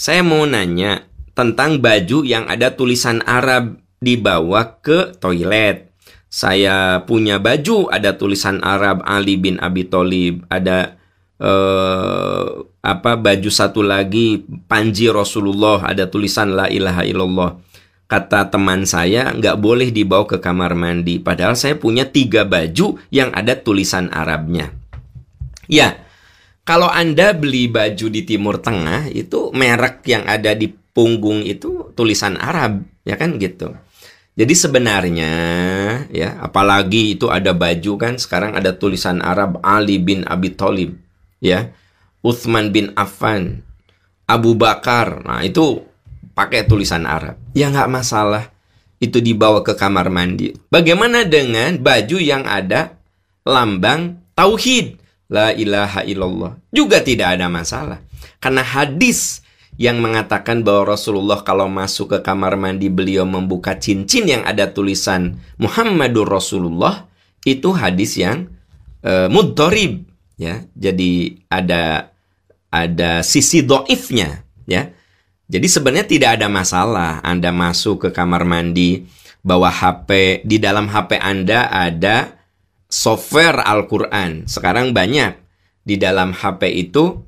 saya mau nanya tentang baju yang ada tulisan Arab dibawa ke toilet. Saya punya baju ada tulisan Arab Ali bin Abi Thalib, ada eh, apa baju satu lagi panji Rasulullah ada tulisan La ilaha illallah. Kata teman saya nggak boleh dibawa ke kamar mandi. Padahal saya punya tiga baju yang ada tulisan Arabnya. Ya, kalau Anda beli baju di Timur Tengah itu merek yang ada di punggung itu tulisan Arab, ya kan gitu. Jadi sebenarnya ya, apalagi itu ada baju kan sekarang ada tulisan Arab Ali bin Abi Thalib, ya. Uthman bin Affan, Abu Bakar. Nah, itu pakai tulisan Arab. Ya nggak masalah. Itu dibawa ke kamar mandi. Bagaimana dengan baju yang ada lambang tauhid? La ilaha illallah. Juga tidak ada masalah. Karena hadis yang mengatakan bahwa Rasulullah kalau masuk ke kamar mandi beliau membuka cincin yang ada tulisan Muhammadur Rasulullah itu hadis yang uh, mudorib ya. Jadi ada ada sisi doifnya ya. Jadi sebenarnya tidak ada masalah Anda masuk ke kamar mandi bawa HP di dalam HP Anda ada software Al-Quran. Sekarang banyak di dalam HP itu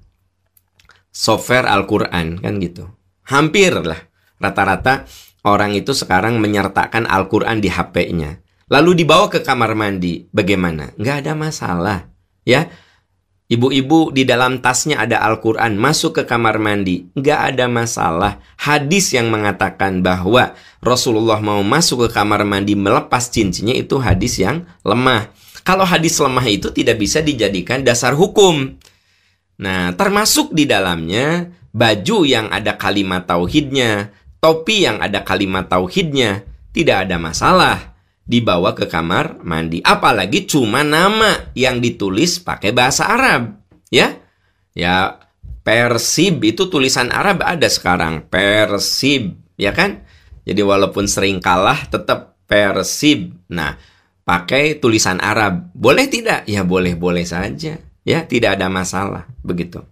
software Al-Quran kan gitu. Hampir lah rata-rata orang itu sekarang menyertakan Al-Quran di HP-nya. Lalu dibawa ke kamar mandi. Bagaimana? Nggak ada masalah. Ya, Ibu-ibu di dalam tasnya ada Al-Quran masuk ke kamar mandi. Nggak ada masalah. Hadis yang mengatakan bahwa Rasulullah mau masuk ke kamar mandi melepas cincinnya itu hadis yang lemah. Kalau hadis lemah itu tidak bisa dijadikan dasar hukum. Nah, termasuk di dalamnya baju yang ada kalimat tauhidnya, topi yang ada kalimat tauhidnya, tidak ada masalah dibawa ke kamar mandi. Apalagi cuma nama yang ditulis pakai bahasa Arab, ya. Ya, Persib itu tulisan Arab ada sekarang, Persib, ya kan? Jadi walaupun sering kalah tetap Persib. Nah, pakai tulisan Arab. Boleh tidak? Ya boleh-boleh saja. Ya, tidak ada masalah. Begitu.